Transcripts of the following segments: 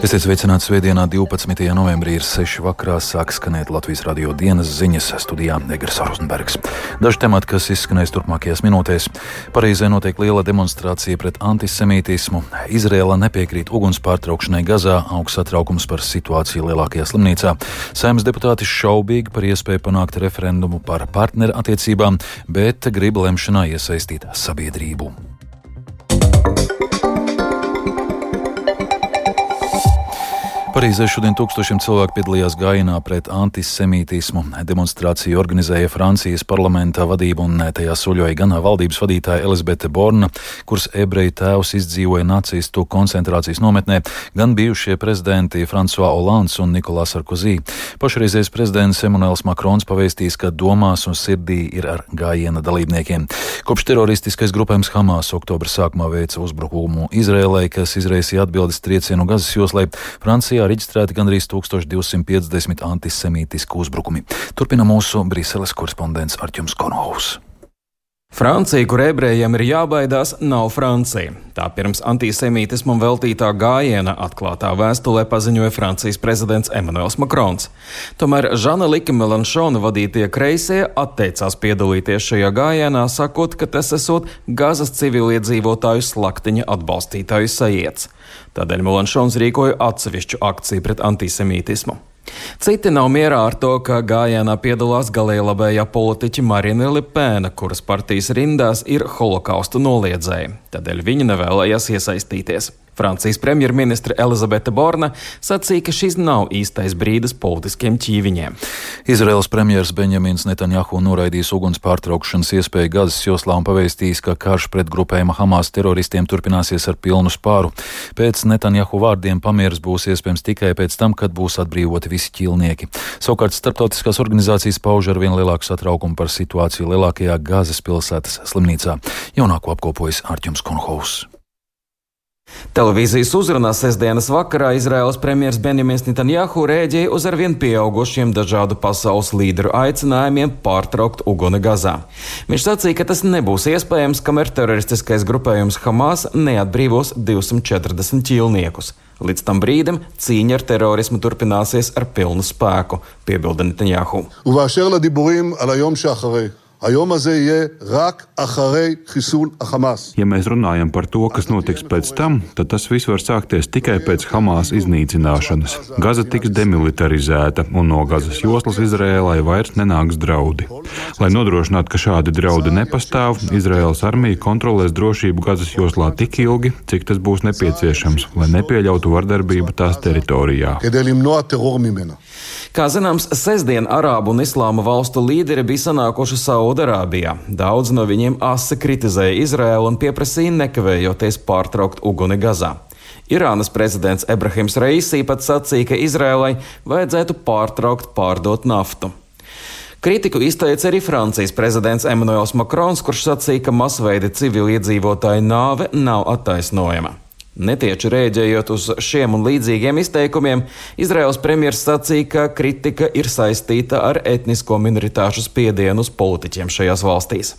Esiet sveicināti Svētdienā, 12. novembrī, ir 6. vakarā, sāk skanēt Latvijas radio dienas ziņas studijā Negras Rozenbergs. Daži temati, kas izskanēs turpmākajās minūtēs. Parīzē notiek liela demonstrācija pret antisemītismu. Izrēla nepiekrīt uguns pārtraukšanai Gazā, augsts satraukums par situāciju lielākajā slimnīcā. Saimnes deputāti šaubīgi par iespēju panākt referendumu par partneru attiecībām, bet grib lemšanā iesaistīt sabiedrību. Parīzē šodien tūkstošiem cilvēku piedalījās gājienā pret antisemītismu. Demonstrāciju organizēja Francijas parlamenta vadība un tajā soļoja gan valdības vadītāja Elizabete Borna, kuras ebreju tēvs izdzīvoja nacistu koncentrācijas nometnē, gan bijušie prezidenti François Hollands un Nikolās Sarkozī. Pašreizējais prezidents Emanuels Makrons pavēstījis, ka domās un sirdī ir ar gājiena dalībniekiem. Kopš teroristiskais grupējums Hamas oktobra sākumā veica uzbrukumu Izrēlai, kas izraisīja atbildes triecienu Gazas joslai, Francija Vācijā reģistrēti gandrīz 1250 antisemītisku uzbrukumi. Turpina mūsu Briseles korespondents Arķums Konovs. Francija, kur ebrejiem ir jābaidās, nav Francija. Tā pirms antisemītismam veltītā gājiena atklātā vēstulē paziņoja Francijas prezidents Emmanuels Makrons. Tomēr Žana Lika Melanšona vadītie kreisie atteicās piedalīties šajā gājienā, sakot, ka tas esot Gazas civiliedzīvotāju slaktiņa atbalstītāju sajiets. Tādēļ Melanšons rīkoja atsevišķu akciju pret antisemītismu. Citi nav mierā ar to, ka gājienā piedalās galēji labējā politiķa Marina Lipēna, kuras partijas rindās ir holokausta noliedzēji. Tādēļ viņa nevēlējās iesaistīties. Francijas premjerministre Elizabete Borna sacīja, ka šis nav īstais brīdis politiskiem ķīviņiem. Izraels premjers Benjamins Netanjahu noraidījis uguns pārtraukšanas iespēju Gazas joslā un pavēstījis, ka karš pret grupējuma Hamas teroristiem turpināsies ar pilnu spāru. Pēc Netanjahu vārdiem pamieris būs iespējams tikai pēc tam, kad būs atbrīvoti visi ķīlnieki. Savukārt starptautiskās organizācijas pauž ar vien lielāku satraukumu par situāciju lielākajā Gazas pilsētas slimnīcā. Jaunāko apkopojas Ārķums Konhovs. Televīzijas uzrunā sestdienas vakarā Izraels premjers Benjamins Netanjahu rēģēja uz arvien pieaugušiem dažādu pasaules līderu aicinājumiem pārtraukt uguni Gazā. Viņš sacīja, ka tas nebūs iespējams, kamēr teroristiskais grupējums Hamas neatbrīvos 240 ķīlniekus. Līdz tam brīdim cīņa ar terorismu turpināsies ar pilnu spēku, piebilda Netanjahu. היום הזה יהיה רק אחרי חיסול החמאס. Ja mēs runājam par to, kas notiks pēc tam, tad tas viss var sākties tikai pēc Hamas iznīcināšanas. Gaza tiks demilitarizēta, un no Gazas joslas Izrēlai vairs nenāks draudi. Lai nodrošinātu, ka šādi draudi nepastāv, Izraēlas armija kontrolēs drošību Gazas joslā tik ilgi, cik tas būs nepieciešams, lai nepieļautu vardarbību tās teritorijā. Kā zināms, sestdien Arābu un Islāma valstu līderi bija sanākuši Saudarābijā. Daudz no viņiem asi kritizēja Izraēlu un pieprasīja nekavējoties pārtraukt uguni Gazā. Irānas prezidents Ebrahims Reisī pat sacīja, ka Izrēlai vajadzētu pārtraukt pārdot naftu. Kritiku izteica arī Francijas prezidents Emmanuels Makrons, kurš sacīja, ka masveida civiliedzīvotāju nāve nav attaisnojama. Netieši rēģējot uz šiem un līdzīgiem izteikumiem, Izraels premjerministrs sacīja, ka kritika ir saistīta ar etnisko minoritāšu spiedienu uz politiķiem šajās valstīs.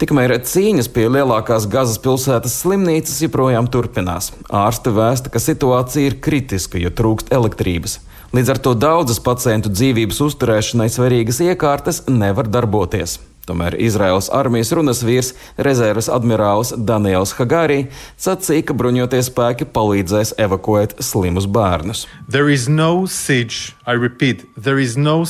Tikmēr cīņas pie lielākās Gazas pilsētas slimnīcas joprojām turpinās. Ārste vēsta, ka situācija ir kritiska, jo trūkst elektrības. Līdz ar to daudzas pacientu dzīvības uzturēšanai svarīgas iekārtas nevar darboties. Tomēr Izraels armijas runas vīrs, rezerves admirālis Daniels Hagārī sacīja, ka bruņoties spēki palīdzēs evakuēt slimus bērnus. No siege, repeat, no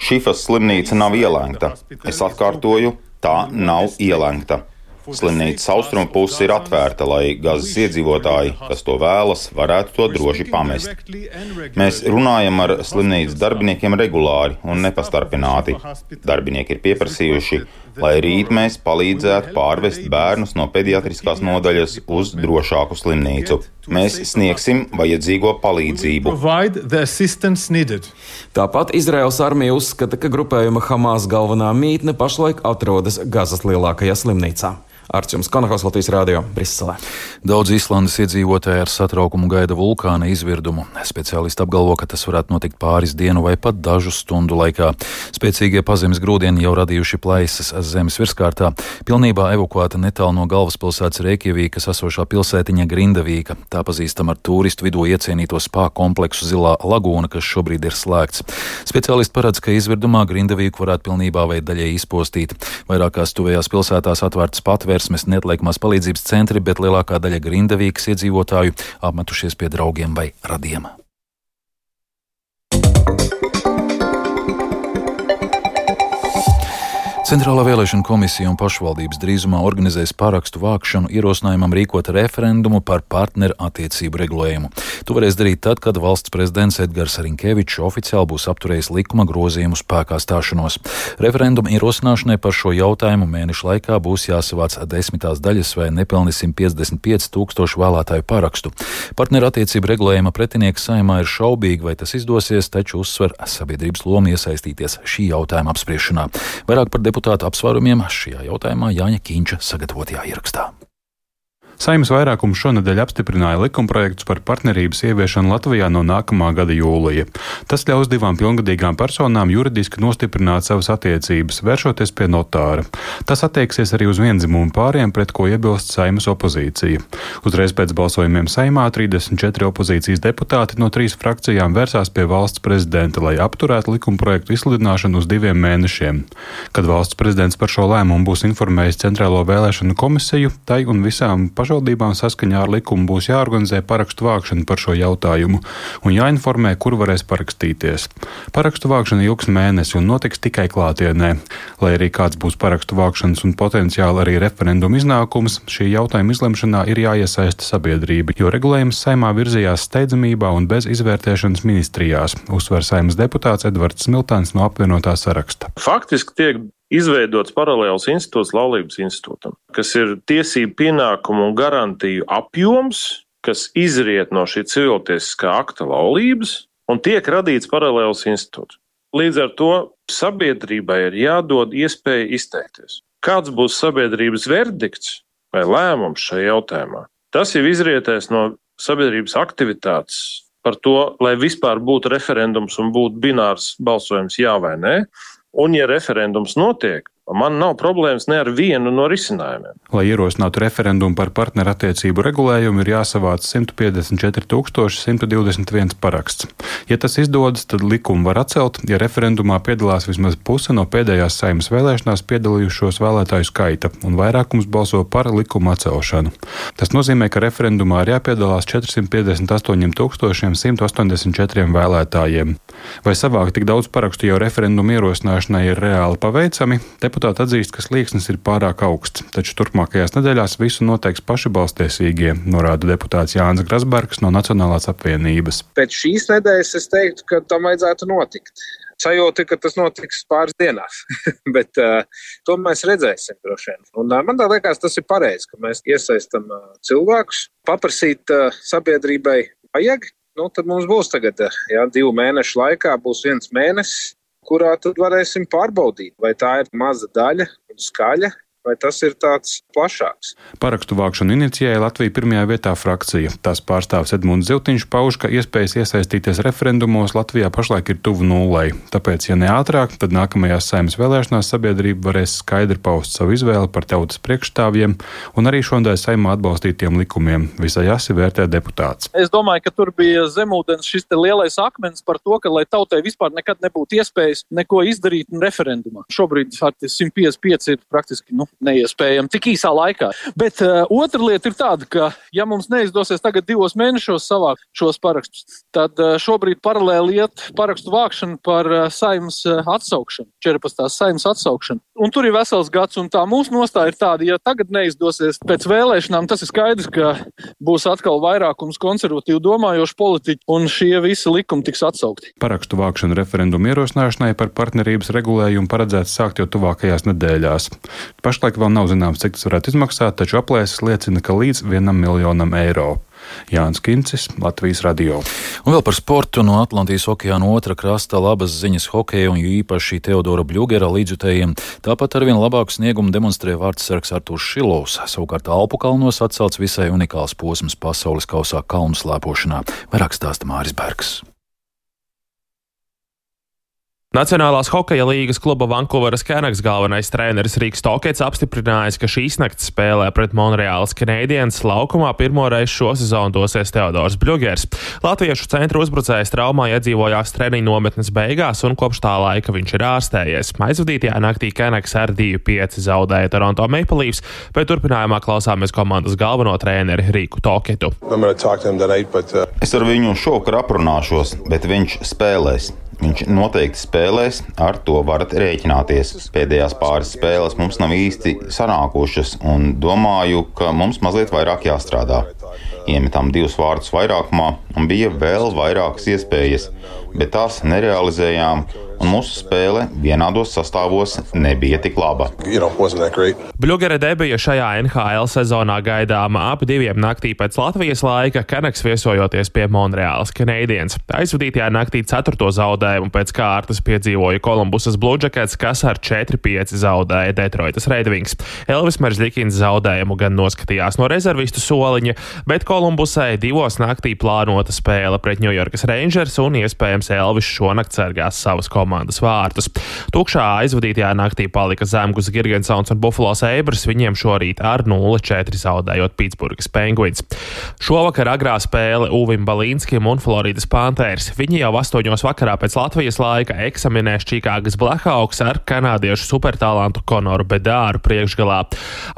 Šifas slimnīca nav ielēgta. Es atkārtoju, tā nav ielēgta. Slimnīcas austrumu puse ir atvērta, lai Gazas iedzīvotāji, kas to vēlas, varētu to droši pamest. Mēs runājam ar slimnīcas darbiniekiem regulāri un nepastarpināti. Darbinieki ir pieprasījuši, lai rīt mēs palīdzētu pārvest bērnus no pediatriskās nodaļas uz drošāku slimnīcu. Mēs sniegsim vajadzīgo palīdzību. Tāpat Izraels armija uzskata, ka grupējuma Hamas galvenā mītne pašlaik atrodas Gazas lielākajā slimnīcā. Arčuns Konahos Latvijas Rādio Briselē. Daudz Islandes iedzīvotāji ar satraukumu gaida vulkāna izvirdumu. Speciālisti apgalvo, ka tas varētu notikt pāris dienu vai pat dažu stundu laikā. Spēcīgie pazemes grūdieni jau radījuši plaisas zemes virskārtā. Pilnībā evakuēta netālu no galvaspilsētas Reikjavīkas esošā pilsētiņa Grindavīka. Tā pazīstama ar turistu vidū iecienīto spā kompleksu Zilā lagūna, kas šobrīd ir slēgts. Speciālisti paredz, ka izvirdumā Grindavīku varētu pilnībā vai daļai izpostīt. Vairākās tuvējās pilsētās atvērts patvērs satversmes neatliekamās palīdzības centri, bet lielākā daļa Grindavīkas iedzīvotāju apmetušies pie draugiem vai radiem. Centrālā vēlēšana komisija un pašvaldības drīzumā organizēs parakstu vākšanu ierosinājumam rīkot referendumu par partneru attiecību regulējumu. To varēs darīt tad, kad valsts prezidents Edgars Rinkevičs oficiāli būs apturējis likuma grozījumu spēkā stāšanos. Referenduma ierosināšanai par šo jautājumu mēnešu laikā būs jāsavāc desmitās daļas vai nepilni 155 tūkstošu vēlētāju parakstu. Partneru attiecību regulējuma pretinieks saimā ir šaubīgi, vai tas izdosies, taču uzsver sabiedrības lomu iesaistīties šī jautājuma apspriešanā. Vairāk par deputātu deputātu apsvērumiem šajā jautājumā Jāņa Kīņša sagatavotajā ierakstā. Saimnes vairākums šonadēļ apstiprināja likumprojektus par partnerības ieviešanu Latvijā no nākamā gada jūlija. Tas ļaus divām pilngadīgām personām juridiski nostiprināt savas attiecības, vēršoties pie notāra. Tas attieksies arī uz vienzimumu pāriem, pret ko iebilst Saimnes opozīcija. Uzreiz pēc balsojumiem Saimā 34 opozīcijas deputāti no trīs frakcijām vērsās pie valsts prezidenta, lai apturētu likumprojektu izsludināšanu uz diviem mēnešiem. Kad valsts prezidents par šo lēmumu būs informējis Centrālo vēlēšanu komisiju, tai un visām pašām pašvaldībām saskaņā ar likumu būs jāorganizē parakstu vākšana par šo jautājumu un jāinformē, kur varēs parakstīties. Parakstu vākšana ilgs mēnesi un notiks tikai klātienē. Lai arī kāds būs parakstu vākšanas un potenciāli arī referendumu iznākums, šī jautājuma izlemšanā ir jāiesaista sabiedrība, jo regulējums saimā virzījās steidzamībā un bez izvērtēšanas ministrijās, uzsver saimnes deputāts Edvards Smiltāns no apvienotā saraksta. Faktiski tiek izveidots paralēls institūts laulības institūtam, kas ir tiesību pienākumu un garantiju apjoms, kas izriet no šī civiltiesiskā akta laulības, un tiek radīts paralēls institūts. Līdz ar to sabiedrībai ir jādod iespēja izteikties. Kāds būs sabiedrības verdikts vai lēmums šajā jautājumā? Tas jau izrietēs no sabiedrības aktivitātes par to, lai vispār būtu referendums un būtu binārs balsojums jā vai nē. Un, ja referendums notiek, Man nav problēmas ne ar vienu no risinājumiem. Lai ierosinātu referendumu par partnerattiecību regulējumu, ir jāsavāc 154,121 paraksts. Ja tas izdodas, tad likumu var atcelt, ja referendumā piedalās vismaz puse no pēdējās saimnes vēlēšanās piedalījušos vēlētāju skaita, un vairākums balso par likumu atcelšanu. Tas nozīmē, ka referendumā ir jāpiedalās 458,184 vēlētājiem. Vai savākt tik daudz parakstu jau referendumu ierosināšanai ir reāli paveicami? Deputāti atzīst, ka slieksnis ir pārāk augsts, taču turpmākajās nedēļās visu noteiks paši balstiesīgie, norāda deputāts Jānis Grasbergs no Nacionālās apvienības. Pēc šīs nedēļas es teiktu, ka tam vajadzētu notikt sajūta, ka tas notiks pāris dienās. Bet uh, to mēs redzēsim droši vien. Un, uh, man liekas, tas ir pareizi, ka mēs iesaistam uh, cilvēkus, paprasīt uh, sabiedrībai vajag. Nu, tad mums būs tagad, jā, divu mēnešu laikā būs viens mēnesis, kurā tad varēsim pārbaudīt, vai tā ir maza daļa un skaļa, vai tas ir tāds plašāks. Parakstu vākšanu inicijēja Latvija pirmajā vietā frakcija. Tās pārstāvs Edmunds Ziltiņš pauž, ka iespējas iesaistīties referendumos Latvijā pašlaik ir tuvu nulai. Tāpēc, ja ne ātrāk, tad nākamajās saimnes vēlēšanās sabiedrība varēs skaidri paust savu izvēli par tautas priekšstāvjiem un arī šodien saimā atbalstītiem likumiem. Visai asi vērtē deputāts. Es domāju, ka tur bija zemūdens šis lielais akmens par to, ka lai tautai vispār nekad nebūtu iespējas neko izdarīt referendumā. Šobrīd 155 ir praktiski nu, neiespējami tik īsā laikā. Bet uh, otra lieta ir tāda, ka, ja mums neizdosies tagad divos mēnešos savākt šos parakstus, tad uh, šobrīd paralēli iet parakstu vākšana par uh, saimnes uh, atsaukšanu, 14. saimnes atsaukšanu. Un tur ir vesels gads, un tā mūsu nostāja ir tāda, ja tagad neizdosies pēc vēlēšanām, tas ir skaidrs, ka būs atkal vairākums konservatīvi domājošu politiķu, un šie visi likumi tiks atsaukti. Parakstu vākšana referendumu ierosināšanai par partnerības regulējumu paredzēts sākt jau tuvākajās nedēļās. Pašlaik vēl nav zināms, cik tas varētu izmaksāt, taču aplēses liecina, ka līdz vienam miljonam eiro. Jānis Kincis, Latvijas radio. Un vēl par sportu no Atlantijas okeāna otra krasta labas ziņas hokeja un īpaši Teodora Bļugera līdzjutējiem. Tāpat arvien labāku sniegumu demonstrē vārdsargs Artūrs Šilovs. Savukārt Alpu kalnos atcelts visai unikāls posms pasaules kausā kalnu slēpošanā. Vairāk stāsta Māris Bergs. Nacionālās hokeja līgas kluba Vankūveras Kenaks galvenais treneris Rīgas Tokets apstiprinājis, ka šīs nakts spēlē pret Monreāls Canadiens laukumā pirmoreiz šo sezonu dosies Teodors Bļugers. Latviešu centra uzbrucējs traumā iedzīvojās treniņu nometnes beigās un kopš tā laika viņš ir ārstējies. Aizvadītajā naktī Kenaks ar 2-5 zaudēja Toronto Maple Leafs, bet turpinājumā klausāmies komandas galveno treneri Rīku Toketu. Tonight, but, uh... Es ar viņu šovakar aprunāšos, bet viņš spēlēs. Viņš noteikti spēlēs, ar to varat rēķināties. Pēdējās pāris spēles mums nav īsti sanākušas, un domāju, ka mums mazliet vairāk jāstrādā. Iemetām divus vārdus vairākumā, un bija vēl vairākas iespējas, bet tās nerealizējām, un mūsu spēle vienādos sastāvos nebija tik laba. Bļūgera debija šajā NHL sezonā gaidāma ap diviem naktī pēc Latvijas laika, Kanaks viesojoties pie Monreāls Canadiens. Aizvadītajā naktī ceturto zaudējumu pēc kārtas piedzīvoja Kolumbusas Bluežakets, kas ar 4-5 zaudēja Detroitas Redvings. Elvis Meržģikins zaudējumu gan noskatījās no rezervistu soliņa, bet Kolumbusai divos naktī plānota spēle pret New Yorkas Rangers un iespējams Elvis šonakt sargās savas komandas komandas vārtus. Tukšā aizvadītajā naktī palika Zemgus, Girgensons un Buffalo Sabres, viņiem šorīt ar 0-4 zaudējot Pitsburgas Penguins. Šovakar agrā spēle Uvim Balīnskim un Floridas Panthers. Viņi jau 8. vakarā pēc Latvijas laika eksaminēs Čikāgas Blackhawks ar kanādiešu supertalantu Konoru Bedāru priekšgalā.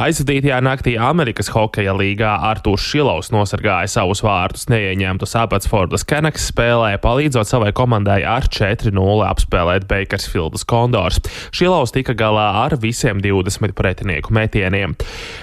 Aizvadītajā naktī Amerikas hokeja līgā Artūrs Šilovs nosargāja savus vārtus neieņemtus Abbotsfordas Kenaks spēlē, palīdzot savai komandai ar 4-0 apspēlēt nospēlēt Bakersfieldas Condors. Šilovs tika galā ar visiem 20 pretinieku metieniem.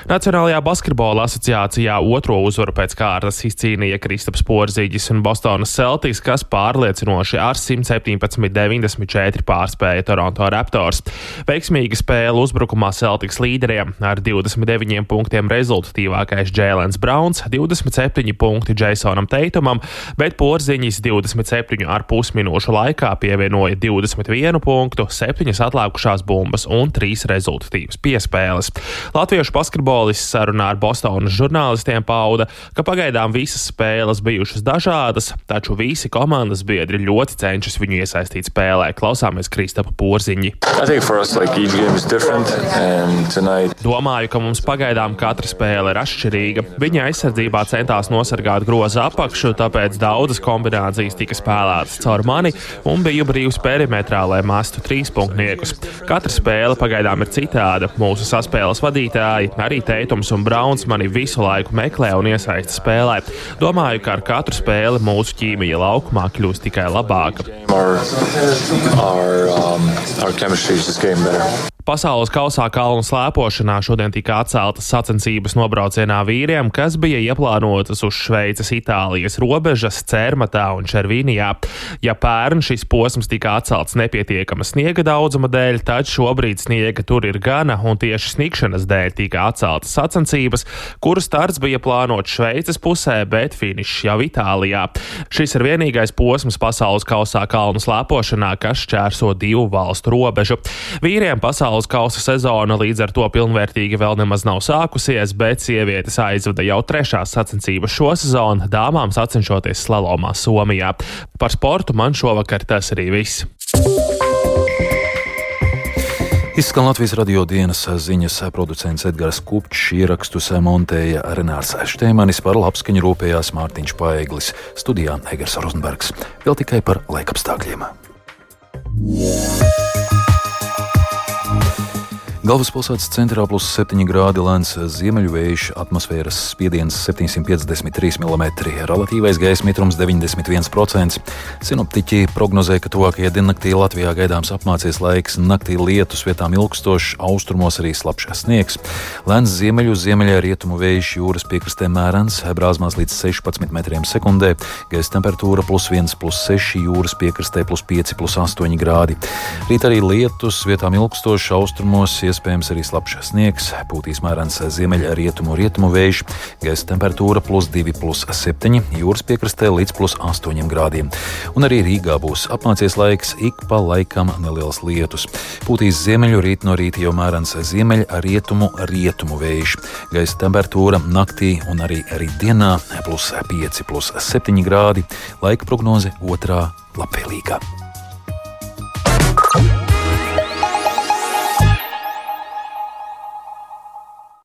Nacionālajā basketbola asociācijā otro uzvaru pēc kārtas izcīnīja Kristaps Porzīģis un Bostonas Celtics, kas pārliecinoši ar 117-94 pārspēja Toronto Raptors. Veiksmīga spēle uzbrukumā Celtics līderiem ar 29 punktiem rezultatīvākais Jēlens Browns, 27 punkti Jasonam Teitumam, bet Porziņš 27,5 minūšu laikā pievienoja 20. 21 punktu, 7 atlikušās bumbas un 3 rezultatīvas piespēles. Latviešu basketbolists sarunā ar Bostonas žurnālistiem pauda, ka pagaidām visas spēles bijušas dažādas, taču visi komandas biedri ļoti cenšas viņu iesaistīt spēlē. Klausāmies Kristapa Porziņi. Us, like, tonight... Domāju, ka mums pagaidām katra spēle ir atšķirīga. Viņa aizsardzībā centās nosargāt groza apakšu, tāpēc daudzas kombinācijas tika spēlētas caur mani un biju brīvs perimetrs perimetrā, lai mastu trīspunktniekus. Katra spēle pagaidām ir citāda. Mūsu saspēles vadītāji, arī Teitums un Brauns, mani visu laiku meklē un iesaista spēlē. Domāju, ka ar katru spēli mūsu ķīmija laukumā kļūst tikai labāka. Our, our, um, our Pasaules kausā kalnu slēpošanā šodien tika atceltas sacensības nobraucienā vīriem, kas bija ieplānotas uz Šveices, Itālijas robežas, Cērmatā un Červīnijā. Ja pērn šis posms tika atcelts nepietiekama sniega daudzuma dēļ, tad šobrīd sniega tur ir gana, un tieši snikšanas dēļ tika atceltas sacensības, kuru starts bija plānots Šveices pusē, bet finišs jau Itālijā. Šis ir vienīgais posms pasaules kausā kalnu slēpošanā, kas šķērso divu valstu robežu. Vīriem pasaules pasaules kausa sezona līdz ar to pilnvērtīgi vēl nemaz nav sākusies, bet sievietes aizvada jau trešās sacensības šo sezonu, dāmām sacenšoties slalomā Somijā. Par sportu man šovakar tas arī viss. Izskan Latvijas radio dienas ziņas producents Edgars Kupčs, ierakstus montēja Renārs Štēmanis, par labskaņu rūpējās Mārtiņš Paeglis, studijā Egers Rozenbergs. Vēl tikai par laikapstākļiem. Yeah. Galvaspilsētas centrā plus 7 grādi lēns ziemeļvējš, atmosfēras spiediens 753 mm, relatīvais gaisa mitrums 91%. Sinoptiķi prognozē, ka tuvākajā diennaktī Latvijā gaidāms apmācies laiks, naktī lietus vietām ilgstošs, austrumos arī slapjš sniegs. Lēns ziemeļu, ziemeļā rietumu vējš jūras piekrastē mērens, brāzmās līdz 16 metriem sekundē, gaisa temperatūra plus 1, plus 6, jūras piekrastē plus 5, plus 8 grādi. Rīt arī lietus vietām ilgstošs, austrumos iespējams arī slapjš sniegs, pūtīs mērens ziemeļrietumu rietumu vējš, gaisa temperatūra plus 2,7, jūras piekrastē līdz plus 8 grādiem. Un arī Rīgā būs apmācies laiks, ik pa laikam neliels lietus. Pūtīs ziemeļu rīt no rīta jau mērens ziemeļrietumu rietumu vējš, gaisa temperatūra naktī un arī rītdienā plus 5, plus 7 grādi, laika prognoze otrā labvēlīgā.